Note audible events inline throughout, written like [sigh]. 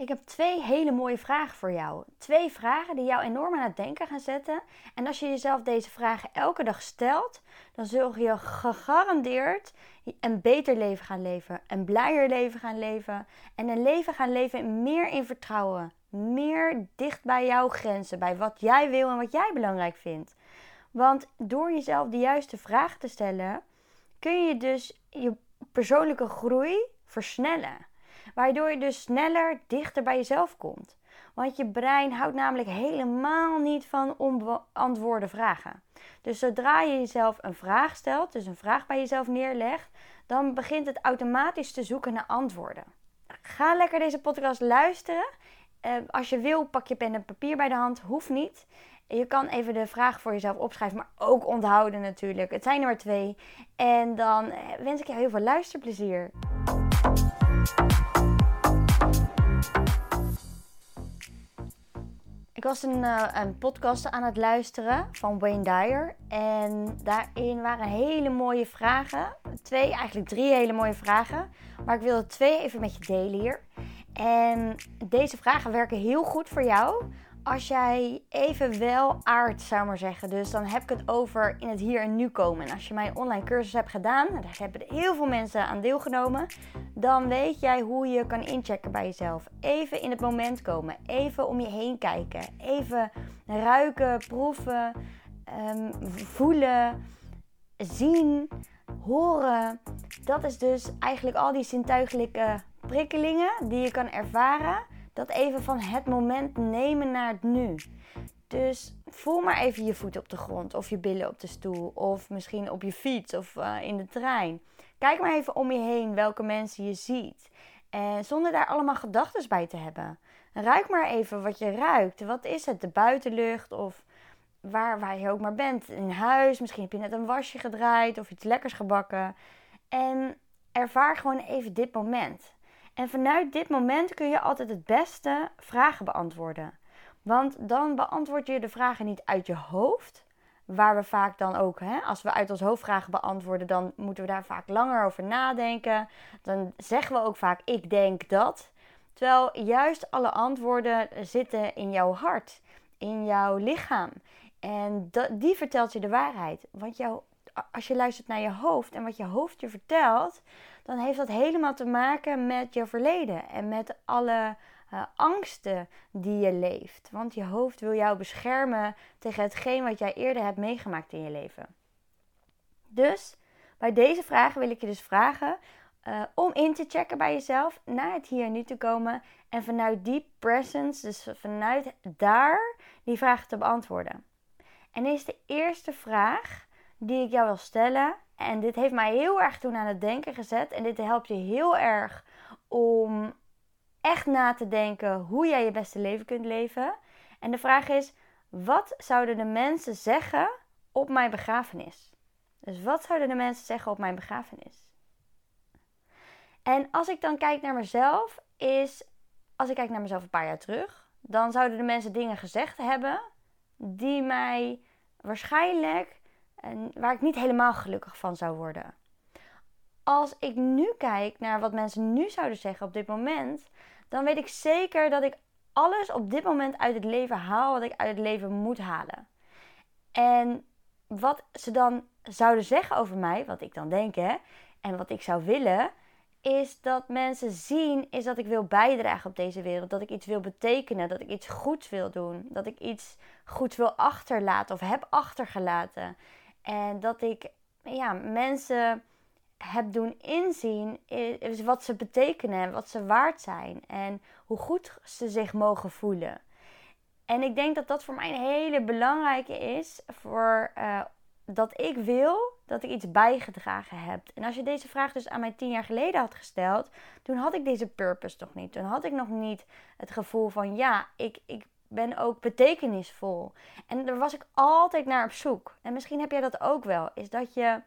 Ik heb twee hele mooie vragen voor jou. Twee vragen die jou enorm aan het denken gaan zetten. En als je jezelf deze vragen elke dag stelt, dan zul je gegarandeerd een beter leven gaan leven, een blijer leven gaan leven en een leven gaan leven meer in vertrouwen, meer dicht bij jouw grenzen, bij wat jij wil en wat jij belangrijk vindt. Want door jezelf de juiste vragen te stellen, kun je dus je persoonlijke groei versnellen. Waardoor je dus sneller dichter bij jezelf komt. Want je brein houdt namelijk helemaal niet van onbeantwoorde vragen. Dus zodra je jezelf een vraag stelt, dus een vraag bij jezelf neerlegt, dan begint het automatisch te zoeken naar antwoorden. Ga lekker deze podcast luisteren. Uh, als je wil, pak je pen en papier bij de hand. Hoeft niet. Je kan even de vraag voor jezelf opschrijven, maar ook onthouden natuurlijk. Het zijn er maar twee. En dan eh, wens ik je heel veel luisterplezier. Ik was een, uh, een podcast aan het luisteren van Wayne Dyer. En daarin waren hele mooie vragen. Twee, eigenlijk drie hele mooie vragen. Maar ik wilde twee even met je delen hier. En deze vragen werken heel goed voor jou als jij even wel aardt, zou maar zeggen. Dus dan heb ik het over in het hier en nu komen. En als je mijn online cursus hebt gedaan, daar hebben heel veel mensen aan deelgenomen, dan weet jij hoe je kan inchecken bij jezelf. Even in het moment komen, even om je heen kijken, even ruiken, proeven, um, voelen, zien, horen. Dat is dus eigenlijk al die zintuigelijke prikkelingen die je kan ervaren dat even van het moment nemen naar het nu. Dus voel maar even je voet op de grond, of je billen op de stoel, of misschien op je fiets of uh, in de trein. Kijk maar even om je heen welke mensen je ziet. En zonder daar allemaal gedachten bij te hebben. Ruik maar even wat je ruikt. Wat is het? De buitenlucht of waar, waar je ook maar bent. In huis, misschien heb je net een wasje gedraaid of iets lekkers gebakken. En ervaar gewoon even dit moment. En vanuit dit moment kun je altijd het beste vragen beantwoorden. Want dan beantwoord je de vragen niet uit je hoofd. Waar we vaak dan ook, hè, als we uit ons hoofd vragen beantwoorden, dan moeten we daar vaak langer over nadenken. Dan zeggen we ook vaak: Ik denk dat. Terwijl juist alle antwoorden zitten in jouw hart, in jouw lichaam. En die vertelt je de waarheid. Want jouw, als je luistert naar je hoofd en wat je hoofd je vertelt, dan heeft dat helemaal te maken met je verleden en met alle uh, angsten die je leeft. Want je hoofd wil jou beschermen tegen hetgeen wat jij eerder hebt meegemaakt in je leven. Dus bij deze vragen wil ik je dus vragen uh, om in te checken bij jezelf, naar het hier en nu te komen en vanuit die presence, dus vanuit daar, die vragen te beantwoorden. En is de eerste vraag die ik jou wil stellen en dit heeft mij heel erg toen aan het denken gezet. En dit helpt je heel erg om echt na te denken hoe jij je beste leven kunt leven. En de vraag is: wat zouden de mensen zeggen op mijn begrafenis? Dus wat zouden de mensen zeggen op mijn begrafenis? En als ik dan kijk naar mezelf, is als ik kijk naar mezelf een paar jaar terug, dan zouden de mensen dingen gezegd hebben die mij waarschijnlijk en waar ik niet helemaal gelukkig van zou worden. Als ik nu kijk naar wat mensen nu zouden zeggen op dit moment, dan weet ik zeker dat ik alles op dit moment uit het leven haal wat ik uit het leven moet halen. En wat ze dan zouden zeggen over mij, wat ik dan denk hè, en wat ik zou willen, is dat mensen zien is dat ik wil bijdragen op deze wereld, dat ik iets wil betekenen, dat ik iets goeds wil doen, dat ik iets goeds wil achterlaten of heb achtergelaten. En dat ik ja, mensen heb doen inzien is wat ze betekenen en wat ze waard zijn. En hoe goed ze zich mogen voelen. En ik denk dat dat voor mij een hele belangrijke is. Voor uh, dat ik wil dat ik iets bijgedragen heb. En als je deze vraag dus aan mij tien jaar geleden had gesteld, toen had ik deze purpose nog niet. Toen had ik nog niet het gevoel van ja, ik, ik ben ook betekenisvol. En daar was ik altijd naar op zoek. En misschien heb jij dat ook wel. Is dat je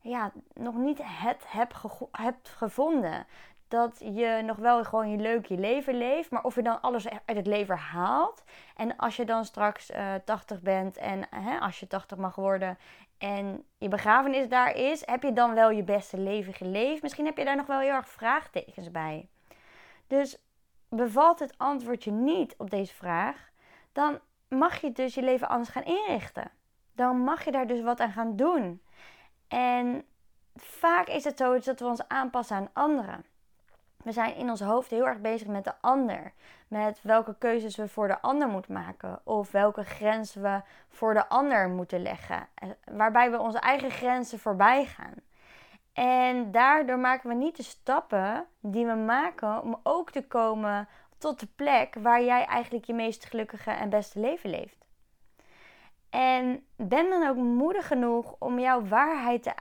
ja, nog niet het hebt, hebt gevonden. Dat je nog wel gewoon je leuk je leven leeft. Maar of je dan alles uit het leven haalt. En als je dan straks uh, eh, 80 bent. En hè, als je 80 mag worden. En je begrafenis daar is. Heb je dan wel je beste leven geleefd? Misschien heb je daar nog wel heel erg vraagtekens bij. Dus bevalt het antwoord je niet op deze vraag, dan mag je dus je leven anders gaan inrichten. Dan mag je daar dus wat aan gaan doen. En vaak is het zo dat we ons aanpassen aan anderen. We zijn in ons hoofd heel erg bezig met de ander. Met welke keuzes we voor de ander moeten maken. Of welke grenzen we voor de ander moeten leggen. Eh, waarbij we onze eigen grenzen voorbij gaan. En daardoor maken we niet de stappen die we maken om ook te komen tot de plek waar jij eigenlijk je meest gelukkige en beste leven leeft. En ben dan ook moedig genoeg om jouw waarheid te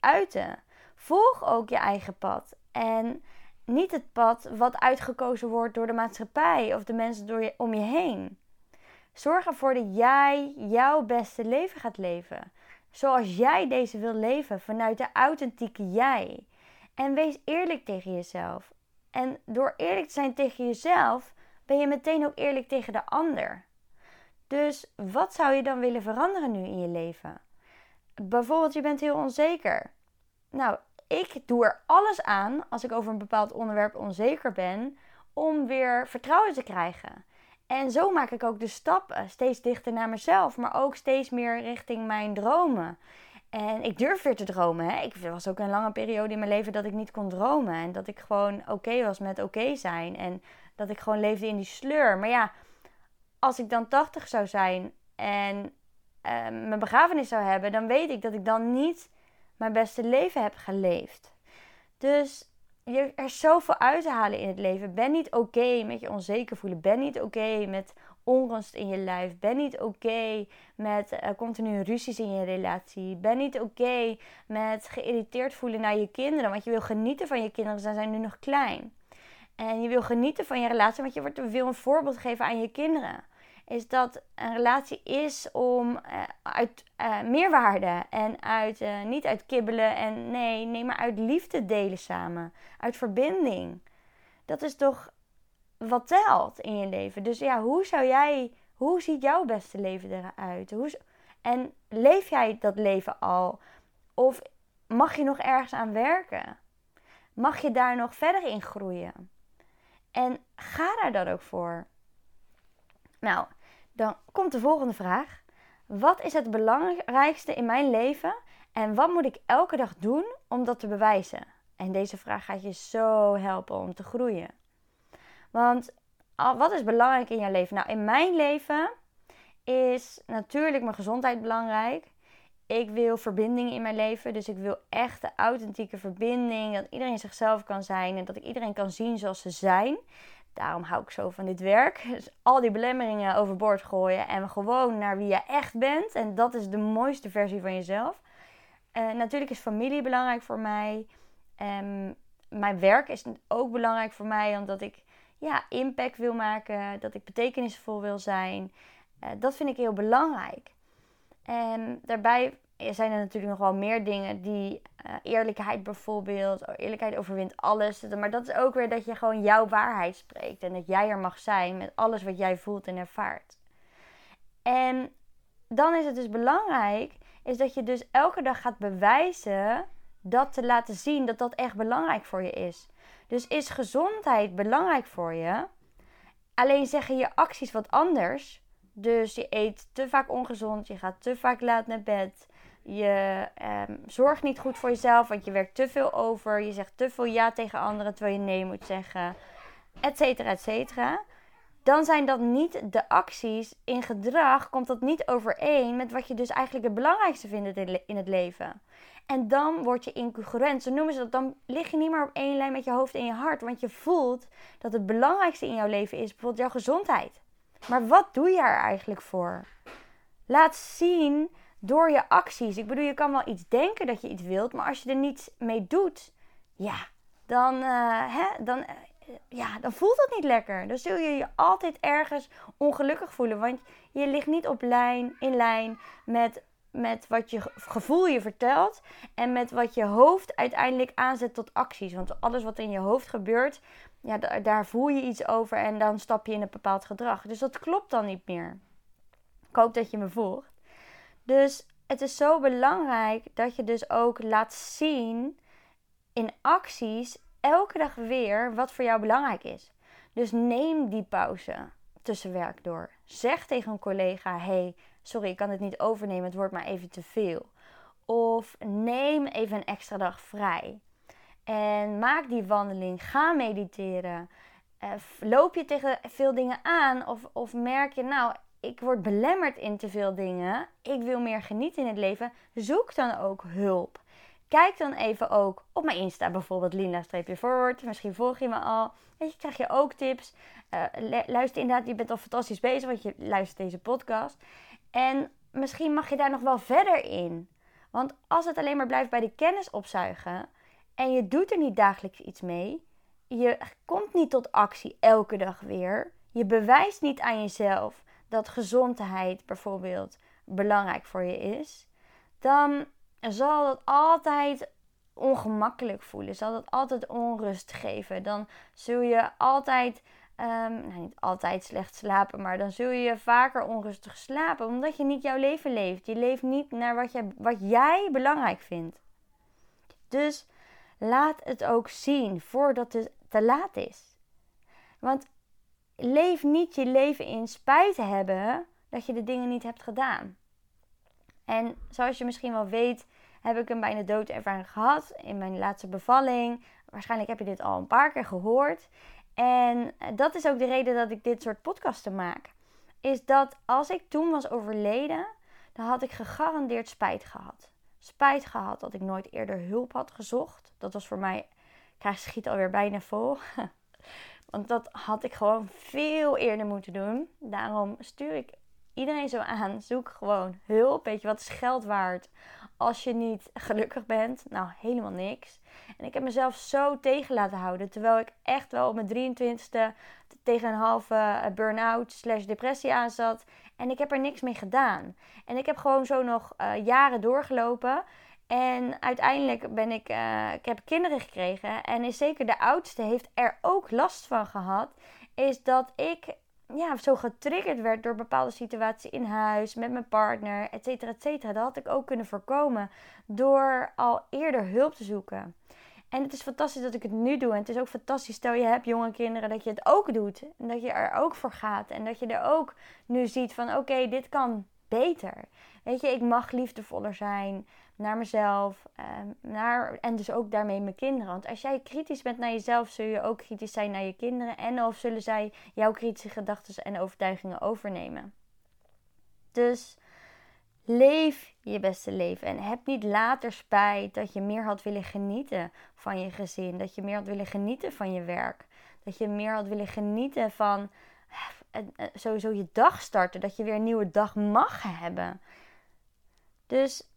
uiten. Volg ook je eigen pad. En niet het pad wat uitgekozen wordt door de maatschappij of de mensen door je, om je heen. Zorg ervoor dat jij jouw beste leven gaat leven. Zoals jij deze wil leven vanuit de authentieke jij. En wees eerlijk tegen jezelf. En door eerlijk te zijn tegen jezelf, ben je meteen ook eerlijk tegen de ander. Dus wat zou je dan willen veranderen nu in je leven? Bijvoorbeeld, je bent heel onzeker. Nou, ik doe er alles aan als ik over een bepaald onderwerp onzeker ben, om weer vertrouwen te krijgen. En zo maak ik ook de stappen steeds dichter naar mezelf, maar ook steeds meer richting mijn dromen. En ik durf weer te dromen. Hè. Ik was ook een lange periode in mijn leven dat ik niet kon dromen. En dat ik gewoon oké was met oké zijn. En dat ik gewoon leefde in die sleur. Maar ja, als ik dan 80 zou zijn en uh, mijn begrafenis zou hebben, dan weet ik dat ik dan niet mijn beste leven heb geleefd. Dus je, er is zoveel uit te halen in het leven. Ben niet oké met je onzeker voelen. Ben niet oké met onrust in je lijf. Ben niet oké met uh, continu ruzies in je relatie. Ben niet oké met geïrriteerd voelen naar je kinderen. Want je wil genieten van je kinderen, ze zijn nu nog klein. En je wil genieten van je relatie, want je wil een voorbeeld geven aan je kinderen is dat een relatie is om uh, uit uh, meerwaarde en uit, niet uit kibbelen en nee, nee, maar uit liefde delen samen, uit verbinding. Dat is toch wat telt in je leven. Dus ja, hoe zou jij, hoe ziet jouw beste leven eruit? Hoe, en leef jij dat leven al? Of mag je nog ergens aan werken? Mag je daar nog verder in groeien? En ga daar dan ook voor. Nou, dan komt de volgende vraag. Wat is het belangrijkste in mijn leven en wat moet ik elke dag doen om dat te bewijzen? En deze vraag gaat je zo helpen om te groeien. Want wat is belangrijk in jouw leven? Nou, in mijn leven is natuurlijk mijn gezondheid belangrijk. Ik wil verbinding in mijn leven. Dus ik wil echt de authentieke verbinding. Dat iedereen zichzelf kan zijn. En dat ik iedereen kan zien zoals ze zijn. Daarom hou ik zo van dit werk. [laughs] Dus al die belemmeringen overboord gooien en gewoon naar wie je echt bent. En dat is de mooiste versie van jezelf. Uh, natuurlijk is familie belangrijk voor mij. Um, mijn werk is ook belangrijk voor mij, omdat ik ja, impact wil maken, dat ik betekenisvol wil zijn. Uh, dat vind ik heel belangrijk. En daarbij zijn er natuurlijk nog wel meer dingen die uh, eerlijkheid bijvoorbeeld. Eerlijkheid overwint alles. Maar dat is ook weer dat je gewoon jouw waarheid spreekt. En dat jij er mag zijn met alles wat jij voelt en ervaart. En dan is het dus belangrijk, is dat je dus elke dag gaat bewijzen dat te laten zien dat dat echt belangrijk voor je is. Dus is gezondheid belangrijk voor je? Alleen zeggen je acties wat anders. Dus je eet te vaak ongezond, je gaat te vaak laat naar bed. Je um, zorgt niet goed voor jezelf, want je werkt te veel over. Je zegt te veel ja tegen anderen terwijl je nee moet zeggen. Etcetera, etcetera. Dan zijn dat niet de acties. In gedrag komt dat niet overeen met wat je dus eigenlijk het belangrijkste vindt in het leven. En dan word je incongruent. Zo noemen ze dat. Dan lig je niet meer op één lijn met je hoofd en je hart. Want je voelt dat het belangrijkste in jouw leven is bijvoorbeeld jouw gezondheid. Maar wat doe je er eigenlijk voor? Laat zien door je acties. Ik bedoel, je kan wel iets denken dat je iets wilt, maar als je er niets mee doet, ja, dan, uh, hè, dan, uh, ja, dan voelt het niet lekker. Dan zul je je altijd ergens ongelukkig voelen, want je ligt niet op lijn, in lijn met, met wat je gevoel je vertelt en met wat je hoofd uiteindelijk aanzet tot acties. Want alles wat in je hoofd gebeurt, ja, daar voel je iets over en dan stap je in een bepaald gedrag. Dus dat klopt dan niet meer. Ik hoop dat je me volgt. Dus het is zo belangrijk dat je dus ook laat zien in acties elke dag weer wat voor jou belangrijk is. Dus neem die pauze tussen werk door. Zeg tegen een collega: hey, sorry, ik kan het niet overnemen, het wordt maar even te veel. Of neem even een extra dag vrij. En maak die wandeling. Ga mediteren. Uh, loop je tegen veel dingen aan? Of, of merk je, nou, ik word belemmerd in te veel dingen. Ik wil meer genieten in het leven. Zoek dan ook hulp. Kijk dan even ook op mijn Insta bijvoorbeeld Linda-forward. Misschien volg je me al. Weet je, krijg je ook tips. Uh, luister inderdaad, je bent al fantastisch bezig, want je luistert deze podcast. En misschien mag je daar nog wel verder in. Want als het alleen maar blijft bij de kennis opzuigen en je doet er niet dagelijks iets mee, je komt niet tot actie elke dag weer, je bewijst niet aan jezelf dat gezondheid bijvoorbeeld belangrijk voor je is, dan zal dat altijd ongemakkelijk voelen. Zal dat altijd onrust geven. Dan zul je altijd, um, nou niet altijd slecht slapen, maar dan zul je vaker onrustig slapen. Omdat je niet jouw leven leeft. Je leeft niet naar wat, je, wat jij belangrijk vindt. Dus laat het ook zien voordat het te laat is. Want leef niet je leven in spijt hebben dat je de dingen niet hebt gedaan. En zoals je misschien wel weet, heb ik een bijna doodervaring gehad in mijn laatste bevalling. Waarschijnlijk heb je dit al een paar keer gehoord. En dat is ook de reden dat ik dit soort podcasten maak. Is dat als ik toen was overleden, dan had ik gegarandeerd spijt gehad. Spijt gehad dat ik nooit eerder hulp had gezocht. Dat was voor mij, ik schiet alweer bijna vol. [laughs] Want dat had ik gewoon veel eerder moeten doen. Daarom stuur ik iedereen zo aan. Zoek gewoon hulp. Weet je, wat is geld waard als je niet gelukkig bent? Nou, helemaal niks. En ik heb mezelf zo tegen laten houden. Terwijl ik echt wel op mijn 23ste tegen een halve eh, burn-out slash depressie aan zat. En ik heb er niks mee gedaan. En ik heb gewoon zo nog uh, jaren doorgelopen. En uiteindelijk ben ik, uh, ik heb kinderen gekregen. En is zeker de oudste heeft er ook last van gehad. Is dat ik ja, zo getriggerd werd door bepaalde situaties in huis, met mijn partner, et cetera, et cetera. Dat had ik ook kunnen voorkomen door al eerder hulp te zoeken. En het is fantastisch dat ik het nu doe. En het is ook fantastisch, stel je hebt jonge kinderen, dat je het ook doet. En dat je er ook voor gaat. En dat je er ook nu ziet van, oké, dit kan beter. Weet je, ik mag liefdevoller zijn naar mezelf. Ehm, naar, en dus ook daarmee mijn kinderen. Want als jij kritisch bent naar jezelf, zul je ook kritisch zijn naar je kinderen. En of zullen zij jouw kritische gedachten en overtuigingen overnemen. Dus leef je beste leven. En heb niet later spijt dat je meer had willen genieten van je gezin. Dat je meer had willen genieten van je werk. Dat je meer had willen genieten van eh, eh, sowieso je dag starten. Dat je weer een nieuwe dag mag hebben. Dus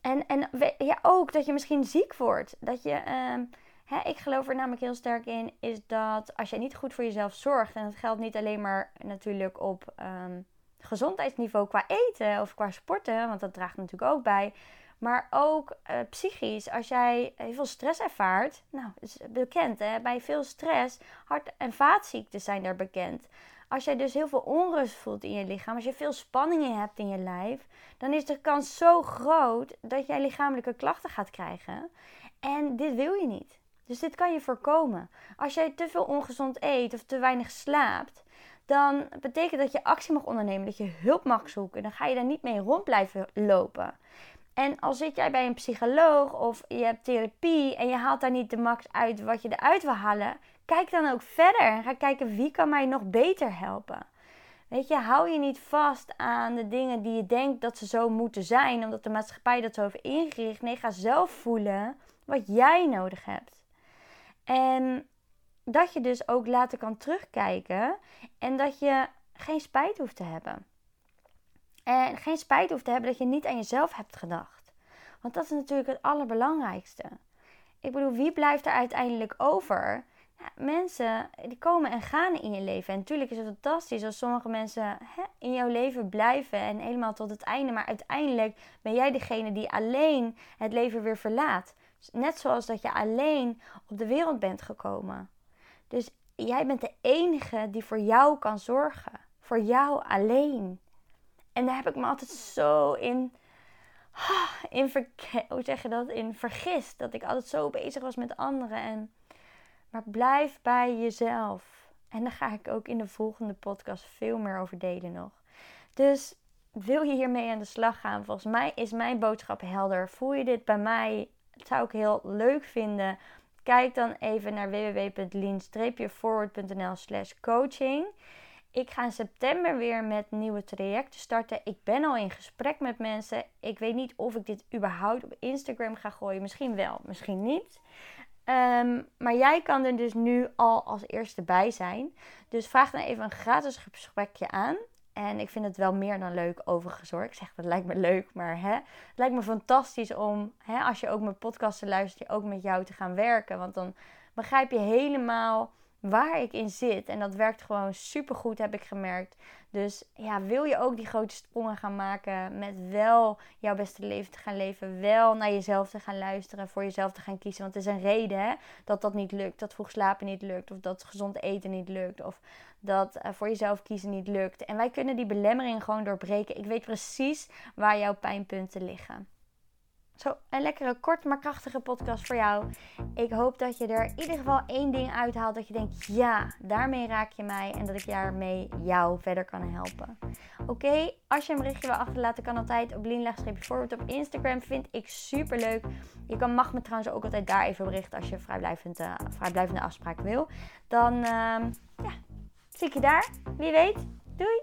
en, en ja, ook dat je misschien ziek wordt. Dat je, uh, hè, ik geloof er namelijk heel sterk in, is dat als je niet goed voor jezelf zorgt, en dat geldt niet alleen maar natuurlijk op um, gezondheidsniveau qua eten of qua sporten, want dat draagt natuurlijk ook bij. Maar ook uh, psychisch, als jij heel veel stress ervaart, nou, is bekend hè, bij veel stress, hart- en vaatziekten zijn daar bekend. Als jij dus heel veel onrust voelt in je lichaam, als je veel spanning in hebt in je lijf, dan is de kans zo groot dat jij lichamelijke klachten gaat krijgen. En dit wil je niet. Dus dit kan je voorkomen. Als jij te veel ongezond eet of te weinig slaapt, dan betekent dat je actie mag ondernemen, dat je hulp mag zoeken. Dan ga je daar niet mee rond blijven lopen. En als zit jij bij een psycholoog of je hebt therapie en je haalt daar niet de max uit wat je eruit wil halen, kijk dan ook verder en ga kijken wie kan mij nog beter helpen. Weet je, hou je niet vast aan de dingen die je denkt dat ze zo moeten zijn, omdat de maatschappij dat zo heeft ingericht. Nee, ga zelf voelen wat jij nodig hebt. En dat je dus ook later kan terugkijken en dat je geen spijt hoeft te hebben. En geen spijt hoeft te hebben dat je niet aan jezelf hebt gedacht. Want dat is natuurlijk het allerbelangrijkste. Ik bedoel, wie blijft er uiteindelijk over mensen die komen en gaan in je leven. En natuurlijk is het fantastisch als sommige mensen hè, in jouw leven blijven en helemaal tot het einde. Maar uiteindelijk ben jij degene die alleen het leven weer verlaat. Net zoals dat je alleen op de wereld bent gekomen. Dus jij bent de enige die voor jou kan zorgen. Voor jou alleen. En daar heb ik me altijd zo in, in hoe zeg je dat? In vergist. Dat ik altijd zo bezig was met anderen. En maar blijf bij jezelf. En daar ga ik ook in de volgende podcast veel meer over delen nog. Dus wil je hiermee aan de slag gaan? Volgens mij is mijn boodschap helder. Voel je dit bij mij? Dat zou ik heel leuk vinden. Kijk dan even naar www.lean-forward.nl slash coaching. Ik ga in september weer met nieuwe trajecten starten. Ik ben al in gesprek met mensen. Ik weet niet of ik dit überhaupt op Instagram ga gooien. Misschien wel, misschien niet. Ehm, maar jij kan er dus nu al als eerste bij zijn. Dus vraag dan even een gratis gesprekje aan. En ik vind het wel meer dan leuk overigens. Ik zeg, dat lijkt me leuk, maar hè, het lijkt me fantastisch om, hè, als je ook mijn podcasten luistert, ook met jou te gaan werken. Want dan begrijp je helemaal waar ik in zit. En dat werkt gewoon super goed, heb ik gemerkt. Dus ja, wil je ook die grote sprongen gaan maken met wel jouw beste leven te gaan leven, wel naar jezelf te gaan luisteren, voor jezelf te gaan kiezen. Want het is een reden hè, dat dat niet lukt, dat vroeg slapen niet lukt, of dat gezond eten niet lukt, of dat uh, voor jezelf kiezen niet lukt. En wij kunnen die belemmering gewoon doorbreken. Ik weet precies waar jouw pijnpunten liggen. Zo, een lekkere, kort maar krachtige podcast voor jou. Ik hoop dat je er in ieder geval één ding uithaalt. Dat je denkt, ja, daarmee raak je mij. En dat ik daarmee jou verder kan helpen. Oké, als je een berichtje wil achterlaten, kan altijd op lean-forward op Instagram. Vind ik super leuk. Je kan, mag me trouwens ook altijd daar even berichten als je vrijblijvend, uh, vrijblijvende afspraak wil. Dan uh, ja, zie ik je daar. Wie weet. Doei!